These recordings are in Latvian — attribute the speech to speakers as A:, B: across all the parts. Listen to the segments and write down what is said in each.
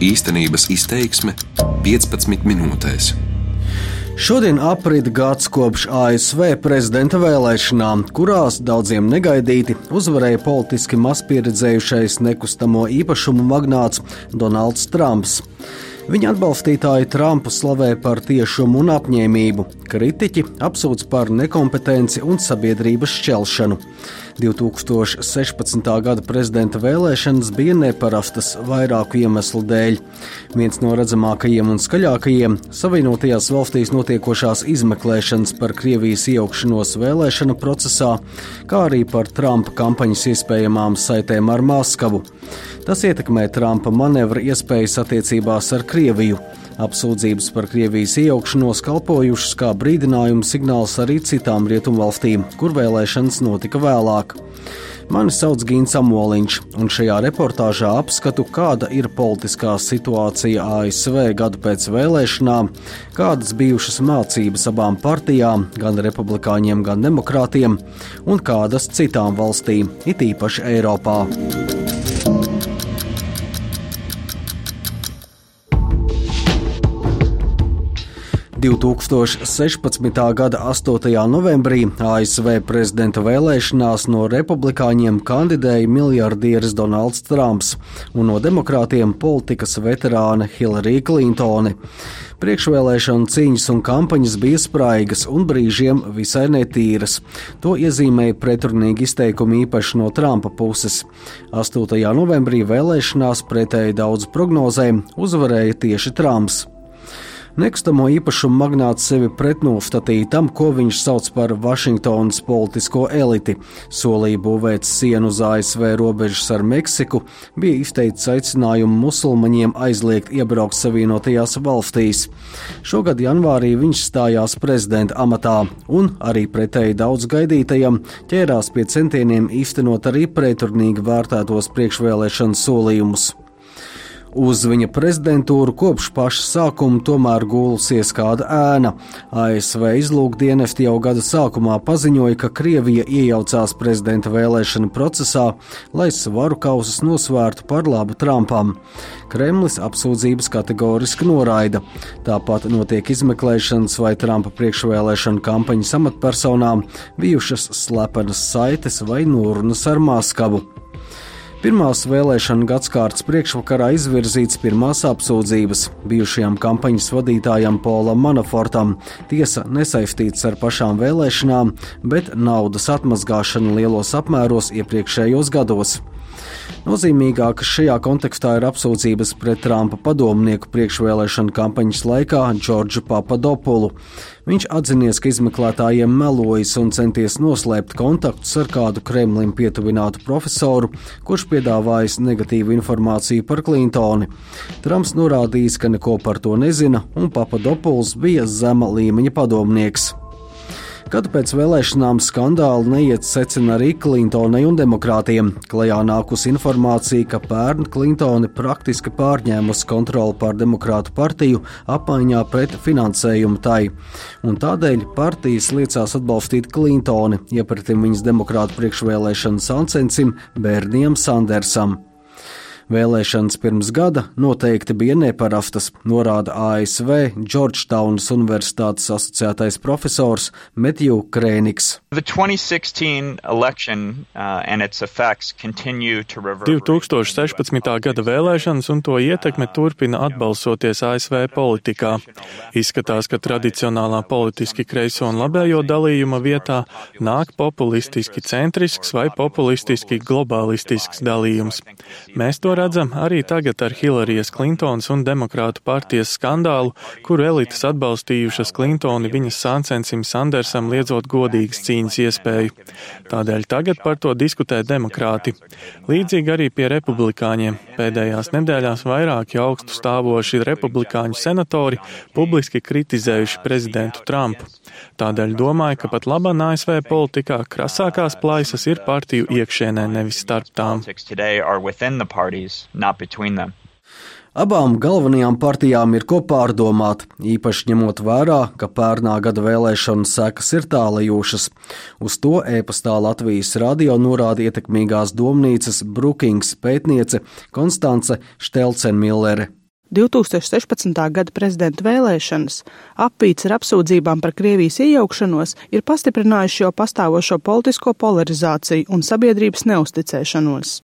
A: Īstenības izteiksme 15 minūtēs.
B: Šodien aprit gads kopš ASV prezidenta vēlēšanām, kurās daudziem negaidīti uzvarēja politiski mazpieredzējušais nekustamo īpašumu magnāts Donalds Trumps. Viņa atbalstītāji Trumpu slavē par tiešumu un apņēmību, kritiķi apsūdz par nekompetenci un sabiedrības šķelšanu. 2016. gada prezidenta vēlēšanas bija neparastas vairāku iemeslu dēļ. Viens no redzamākajiem un skaļākajiem - Savienotajās valstīs notiekošās izmeklēšanas par Krievijas iejaukšanos vēlēšana procesā, kā arī par Trumpa kampaņas iespējamām saitēm ar Maskavu. Tas ietekmē Trumpa manevra iespējas attiecībās ar Krieviju. Apsūdzības par Krievijas iejaukšanos kalpojušas kā brīdinājuma signāls arī citām rietumvalstīm, kur vēlēšanas notika vēlāk. Mani sauc Gins Amoliņš, un šajā reportāžā apskatu, kāda ir politiskā situācija ASV gadu pēc vēlēšanām, kādas bijušas mācības abām partijām, gan republikāņiem, gan demokrātiem, un kādas citām valstīm, it īpaši Eiropā. 2016. gada 8. novembrī ASV prezidenta vēlēšanās no republikāņiem kandidēja miljardieris Donalds Trumps un no demokrātiem politikas veterāne Hillary Clintone. Priekšvēlēšana cīņas un kampaņas bija spraigas un brīžiem visai netīras. To iezīmēja pretrunīgi izteikumi īpaši no Trumpa puses. 8. novembrī vēlēšanās pretēji daudz prognozēm uzvarēja tieši Trumps. Nekustamo īpašumu magnāts sevi pretnostatīja tam, ko viņš sauc par Vašingtonas politisko eliti. Solīja būvēt sienu uz ASV robežas ar Meksiku, bija izteikts aicinājumu musulmaņiem aizliegt iebraukt Savienotajās valstīs. Šogad janvārī viņš stājās prezidenta amatā un, arī pretēji daudz gaidītajam, ķērās pie centieniem īstenot arī pretrunīgi vērtētos priekšvēlēšanu solījumus. Uz viņa prezidentūru kopš paša sākuma tomēr gulsies kāda ēna. ASV izlūkdienesti jau gada sākumā paziņoja, ka Krievija iejaucās prezidenta vēlēšana procesā, lai svaru kausas nosvērtu par labu Trumpam. Kremlis apsūdzības kategoriski noraida. Tāpat notiek izmeklēšanas vai Trumpa priekšvēlēšana kampaņas amatpersonām bijušas slepenas saites vai norunas ar Maskavu. Pirmās vēlēšana gadsimta priekšvakarā izvirzīts pirmās apsūdzības bijušajam kampaņas vadītājam Polam Manafortam. Tiesa nesaistīts ar pašām vēlēšanām, bet naudas atmazgāšanu lielos apmēros iepriekšējos gados. Nozīmīgākas šajā kontekstā ir apsūdzības pret Trumpa padomnieku priekšvēlēšana kampaņas laikā Džordžu Papadopulu. Viņš atzinies, ka izmeklētājiem melojas un centies noslēpt kontaktus ar kādu Kremlim pietuvinātu profesoru, kurš piedāvājis negatīvu informāciju par Klintoni. Trumps norādījis, ka neko par to nezina, un Papadopuls bija zema līmeņa padomnieks. Gadu pēc vēlēšanām skandāli neiet secina arī Klintonai un demokrātiem. Klajā nākus informācija, ka pērn Klintoni praktiski pārņēmusi kontroli pār demokrātu partiju apmaiņā pret finansējumu tai, un tādēļ partijas liecās atbalstīt Klintoni, iepratim viņas demokrātu priekšvēlēšanu sancensim Bērniem Sandersam. Vēlēšanas pirms gada noteikti bija neparastas, norāda ASV Georgetownas Universitātes asociētais profesors Metju Krēniks. 2016.
C: Uh, gada vēlēšanas un to ietekme turpina atbalsoties ASV politikā. Izskatās, ka tradicionālā politiski kreiso un labējo dalījuma vietā nāk populistiski centrisks vai populistiski globālistisks dalījums. Mēs to redzam arī tagad ar Hillarijas Klintons un Demokrātu partijas skandālu, kuru elites atbalstījušas Klintoni viņas sācensim Sandersam liedzot godīgas cīņas iespēju. Tādēļ tagad par to diskutē demokrāti. Līdzīgi arī pie republikāņiem. Pēdējās nedēļās vairāki augstu stāvoši republikāņu senatori publiski kritizējuši prezidentu Trumpu. Tādēļ domāju, ka pat labā ASV politikā krasākās plaisas ir partiju iekšienē, nevis starp tām
B: parties, not between them. Abām galvenajām partijām ir ko pārdomāt, īpaši ņemot vērā, ka pērnā gada vēlēšanu sekas ir tālajošas. Uz to e-pastā Latvijas radio norāda ietekmīgās domnīcas Brookings pētniece Konstance Štelcenmillere.
D: 2016. gada prezidenta vēlēšanas, apīts ar apsūdzībām par Krievijas iejaukšanos, ir pastiprinājuši jau pastāvošo politisko polarizāciju un sabiedrības neusticēšanos.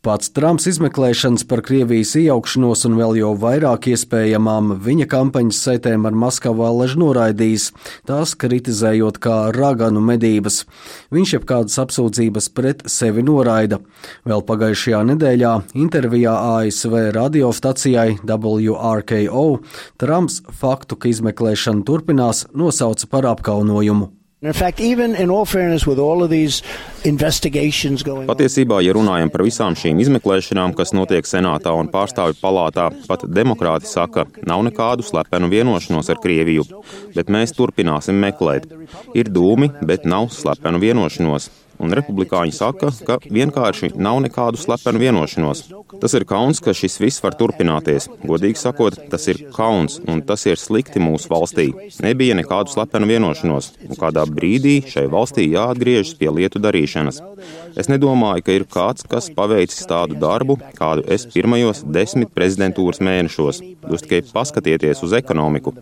B: Pats Trumps izmeklēšanas par Krievijas iejaukšanos un vēl jau vairāk iespējamām viņa kampaņas saitēm ar Maskavu allaž noraidījis, tās kritizējot kā raganu medības. Viņš jebkādas apsūdzības pret sevi noraida. Vēl pagājušajā nedēļā intervijā ASV radiostacijai WRKO Trumps faktu, ka izmeklēšana turpinās, nosauca par apkaunojumu.
E: Patiesībā, ja runājam par visām šīm izmeklēšanām, kas notiek Senātā un pārstāvju palātā, pat demokrāti saka, nav nekādu slepenu vienošanos ar Krieviju, bet mēs turpināsim meklēt. Ir dūmi, bet nav slepenu vienošanos un republikāņi saka, ka vienkārši nav nekādu slepenu vienošanos. Tas ir kauns, ka šis viss var turpināties. Godīgi sakot, tas ir kauns, un tas ir slikti mūsu valstī. Nebija nekādu slepenu vienošanos, un kādā brīdī šai valstī jāatgriežas pie lietu darīšanas. Es nedomāju, ka ir kāds, kas paveicis tādu darbu, kādu es pirmajos desmit prezidentūras mēnešos. Jūs tikai paskatieties uz ekonomiku.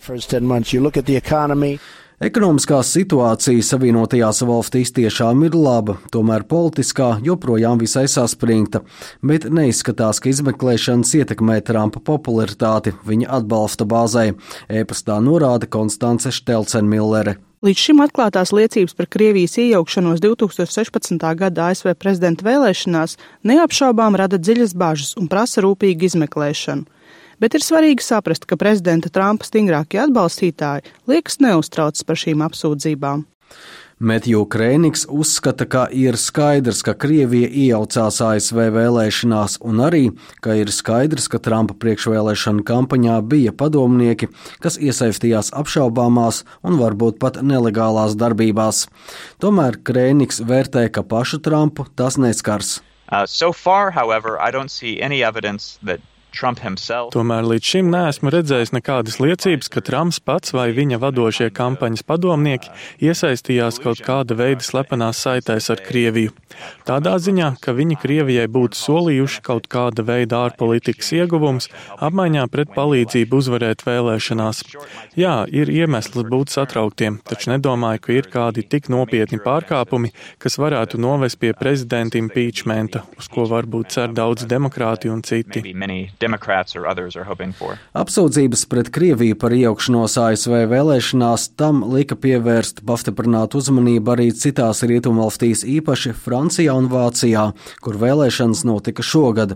B: Ekonomiskā situācija Savienotajās valstīs tiešām ir laba, tomēr politiskā joprojām visai saspringta, bet neizskatās, ka izmeklēšanas ietekmē Trumpa popularitāti viņa atbalsta bāzē, ēpastā norāda Konstance Štelcenmillere.
D: Līdz šim atklātās liecības par Krievijas iejaukšanos 2016. gada ASV prezidenta vēlēšanās neapšaubām rada dziļas bažas un prasa rūpīgu izmeklēšanu bet ir svarīgi saprast, ka prezidenta Trumpa stingrākie atbalstītāji liekas neuztraucas par šīm apsūdzībām.
B: Metju Krēniks uzskata, ka ir skaidrs, ka Krievija iejaucās ASV vēlēšanās, un arī, ka ir skaidrs, ka Trumpa priekšvēlēšana kampaņā bija padomnieki, kas iesaistījās apšaubāmās un varbūt pat nelegālās darbībās. Tomēr Krēniks vērtē, ka pašu Trumpu tas neskars. Uh, so far, however, I don't see any evidence
C: that Tomēr līdz šim neesmu redzējis nekādas liecības, ka Trumps pats vai viņa vadošie kampaņas padomnieki iesaistījās kaut kāda veida slepenās saitēs ar Krieviju. Tādā ziņā, ka viņi Krievijai būtu solījuši kaut kāda veida ārpolitikas ieguvums apmaiņā pret palīdzību uzvarēt vēlēšanās. Jā, ir iemesls būt satrauktiem, taču nedomāju, ka ir kādi tik nopietni pārkāpumi, kas varētu novest pie prezidenta impeachmenta, uz ko varbūt cer daudz demokrāti un citi.
B: Apsūdzības pret Krieviju par iejaukšanos ASV vēlēšanās tam lika pievērst pastiprinātu uzmanību arī citās rietumvalstīs, īpaši Francijā un Vācijā, kur vēlēšanas notika šogad.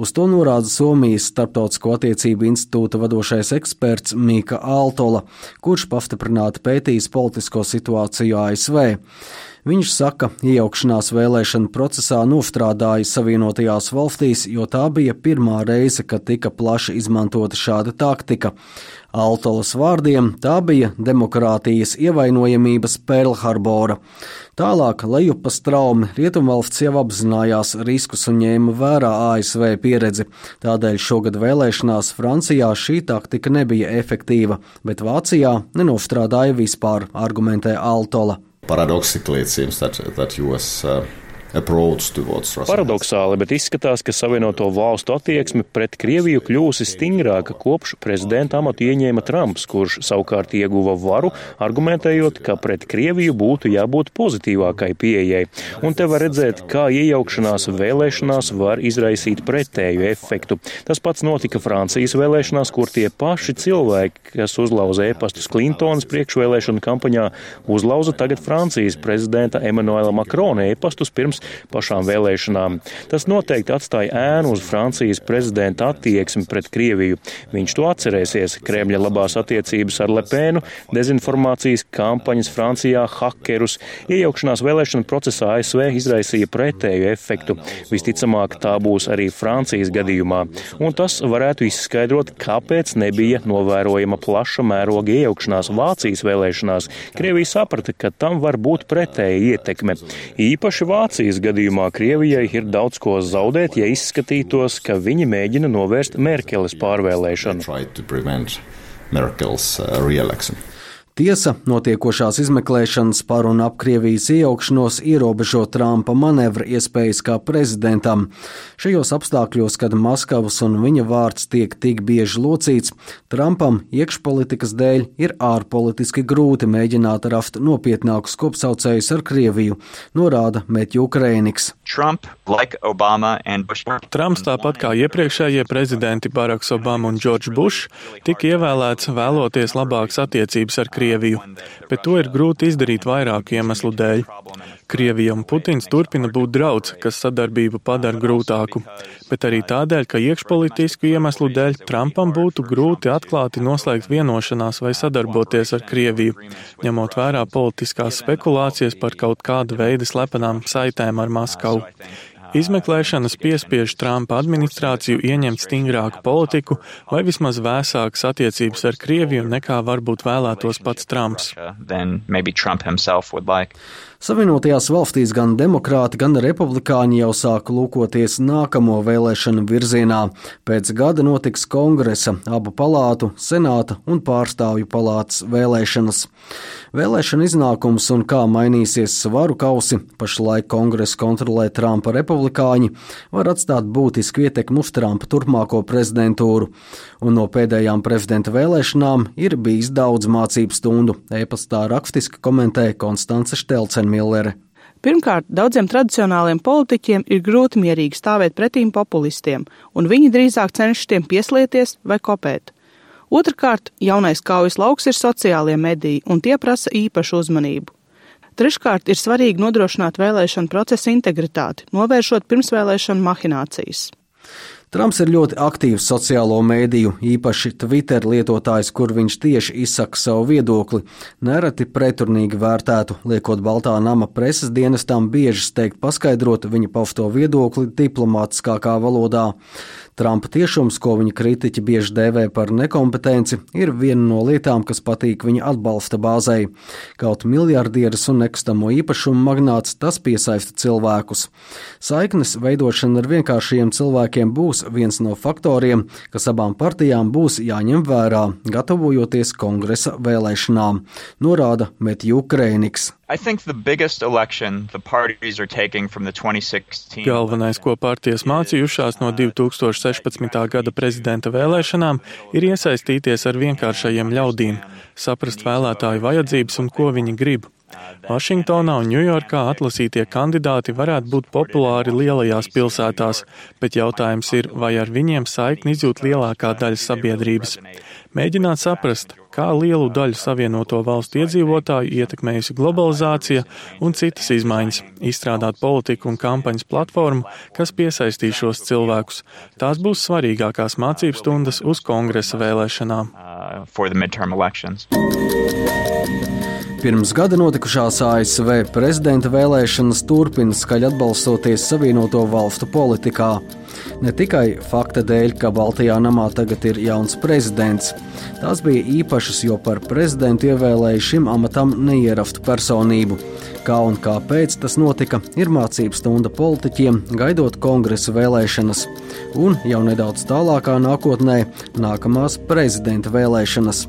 B: Uz to norāda Somijas Startautisko attiecību institūta vadošais eksperts Mīka Altola, kurš pastiprināti pētījis politisko situāciju ASV. Viņš saka, iejaukšanās vēlēšana procesā nostrādāja Savienotajās valstīs, jo tā bija pirmā reize, kad tika plaši izmantota šāda taktika. Altolas vārdiem tā bija demokrātijas ievainojamības Pearlharbora. Tālāk, lejupas traumi, Rietumvalsts jau apzinājās riskus un ņēma vērā ASV pieredzi. Tādēļ šogad vēlēšanās Francijā šī taktika nebija efektīva, bet Vācijā nenostrādāja vispār, argumentē Altola.
F: Paradoxically, it seems that that US uh,
G: Paradoxāli, bet izskatās, ka Savienoto valstu attieksme pret Krieviju kļūsi stingrāka kopš prezidenta amatu ieņēma Trumps, kurš savukārt ieguva varu, argumentējot, ka pret Krieviju būtu jābūt pozitīvākai pieejai. Un te var redzēt, kā iejaukšanās vēlēšanās var izraisīt pretēju efektu. Tas pats notika Francijas vēlēšanās, kur tie paši cilvēki, kas uzlauza e-pastus Klintonas priekšvēlēšanu kampaņā, uzlauza tagad Francijas prezidenta Emanuela Makrona e-pastus pirms pirms pašām vēlēšanām. Tas noteikti atstāja ēnu uz Francijas prezidenta attieksmi pret Krieviju. Viņš to atcerēsies. Kremļa labās attiecības ar Lepēnu, dezinformācijas kampaņas Francijā, hakerus, iejaukšanās vēlēšana procesā ASV izraisīja pretēju efektu. Visticamāk, tā būs arī Francijas gadījumā. Un tas varētu izskaidrot, kāpēc nebija novērojama plaša mēroga iejaukšanās Vācijas vēlēšanās. Krievija saprata, ka tam var būt pretēja ietekme. Īpaši Vācija Vācijas gadījumā Krievijai ir daudz ko zaudēt, ja izskatītos, ka viņi mēģina novērst Merkeles pārvēlēšanu.
B: Tiesa, notiekošās izmeklēšanas par un ap Krievijas iejaukšanos ierobežo Trumpa manevra iespējas kā prezidentam. Šajos apstākļos, kad Maskavas un viņa vārds tiek tik bieži locīts, Trumpam iekšpolitikas dēļ ir ārpolitiski grūti mēģināt rast nopietnākus kopsaucējus ar Krieviju, norāda Metju Krēniks.
H: Trump, like Obama
C: Trumps, tāpat kā iepriekšējie prezidenti Baraks Obama un Džordžs Bušs, tika ievēlēts vēloties labākas attiecības ar Krieviju. Krieviju, bet to ir grūti izdarīt vairāku iemeslu dēļ. Krievija un Putins turpina būt draudz, kas sadarbību padara grūtāku, bet arī tādēļ, ka iekšpolitisku iemeslu dēļ Trumpam būtu grūti atklāti noslēgt vienošanās vai sadarboties ar Krieviju, ņemot vērā politiskās spekulācijas par kaut kādu veidu slepenām saitēm ar Maskavu. Izmeklēšanas piespiež Trumpa administrāciju ieņemt stingrāku politiku vai vismaz vēsākas attiecības ar Krieviju nekā varbūt vēlētos pats Trumps.
B: Savienotajās valstīs gan demokrāti, gan republikāņi jau sāk lūkoties nākamo vēlēšanu virzienā. Pēc gada notiks kongresa, abu palātu, senāta un pārstāvju palātas vēlēšanas. Vēlēšana iznākums un kā mainīsies svaru kausi, pašlaik kongresa kontrolē Trumpa republikāņi, var atstāt būtisku ietekmu uz Trumpa turpmāko prezidentūru. Un no pēdējām prezidenta vēlēšanām ir bijis daudz mācību stundu, e-pastā rakstiski komentēja Konstance Štelcena. Millere.
D: Pirmkārt, daudziem tradicionāliem politiķiem ir grūti mierīgi stāvēt pretīm populistiem, un viņi drīzāk cenšas tiem pieslieties vai kopēt. Otrakārt, jaunais kaujas lauks ir sociālie mediji, un tie prasa īpašu uzmanību. Treškārt, ir svarīgi nodrošināt vēlēšanu procesa integritāti, novēršot pirmsvēlēšanu mahinācijas.
B: Trumps ir ļoti aktīvs sociālo mēdīju, īpaši Twitter lietotājs, kur viņš tieši izsaka savu viedokli, nereti preturnīgi vērtētu, liekot Baltā nama preses dienestam bieži steigt paskaidrot viņa pausto viedokli diplomātiskākā valodā. Trumpa tiešums, ko viņa kritiķi bieži dēvē par nekompetenci, ir viena no lietām, kas patīk viņa atbalsta bāzei. Kaut miljardieris un nekustamo īpašumu magnāts tas piesaista cilvēkus. Saiknes veidošana ar vienkāršiem cilvēkiem būs viens no faktoriem, kas abām partijām būs jāņem vērā, gatavojoties kongresa vēlēšanām, norāda Metju Krēniks.
C: Galvenais, ko partijas mācījušās no 2016. gada prezidenta vēlēšanām, ir iesaistīties ar vienkāršajiem ļaudīm, saprast vēlētāju vajadzības un ko viņi grib. Vašingtonā un Ņujorkā atlasītie kandidāti varētu būt populāri lielajās pilsētās, bet jautājums ir, vai ar viņiem saikni izjūt lielākā daļa sabiedrības. Mēģināt saprast, kā lielu daļu savienoto valstu iedzīvotāju ietekmējusi globalizācija un citas izmaiņas, izstrādāt politiku un kampaņas platformu, kas piesaistīs šos cilvēkus. Tās būs svarīgākās mācības stundas uz kongresa vēlēšanām.
B: Uh, Pirms gada notikušās ASV prezidenta vēlēšanas turpina skaļi atbalstoties Savienoto valstu politikā. Ne tikai fakta dēļ, ka Baltijā namā tagad ir jauns prezidents. Tās bija īpašas, jo par prezidentu ievēlēja šim amatam neierastu personību. Kā un kāpēc tas notika, ir mācību stunda politiķiem, gaidot kongresa vēlēšanas, un jau nedaudz tālākā nākotnē nākamās prezidenta vēlēšanas.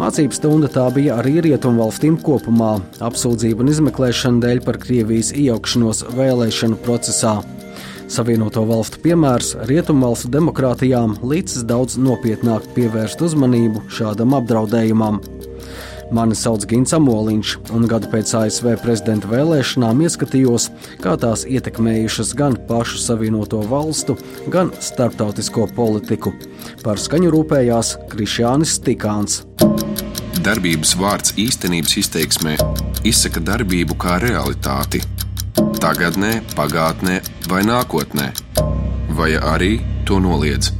B: Mācību stunda tā bija arī rietumvalstīm kopumā, apsūdzību un izmeklēšanu dēļ par Krievijas iejaukšanos vēlēšanu procesā. Savienoto valstu piemērs rietumvalstu demokrātijām līdz daudz nopietnāk pievērst uzmanību šādam apdraudējumam. Mani sauc Gins Amoliņš, un gadu pēc ASV prezidenta vēlēšanām ieskatījos, kā tās ietekmējušas gan pašu Savienoto valstu, gan starptautisko politiku. Par skaņu rūpējās Krišjānis Stikāns.
A: Darbības vārds īstenības izteiksmē izsaka darbību kā realitāti. Tagatnē, pagātnē vai nākotnē, vai arī to noliedz.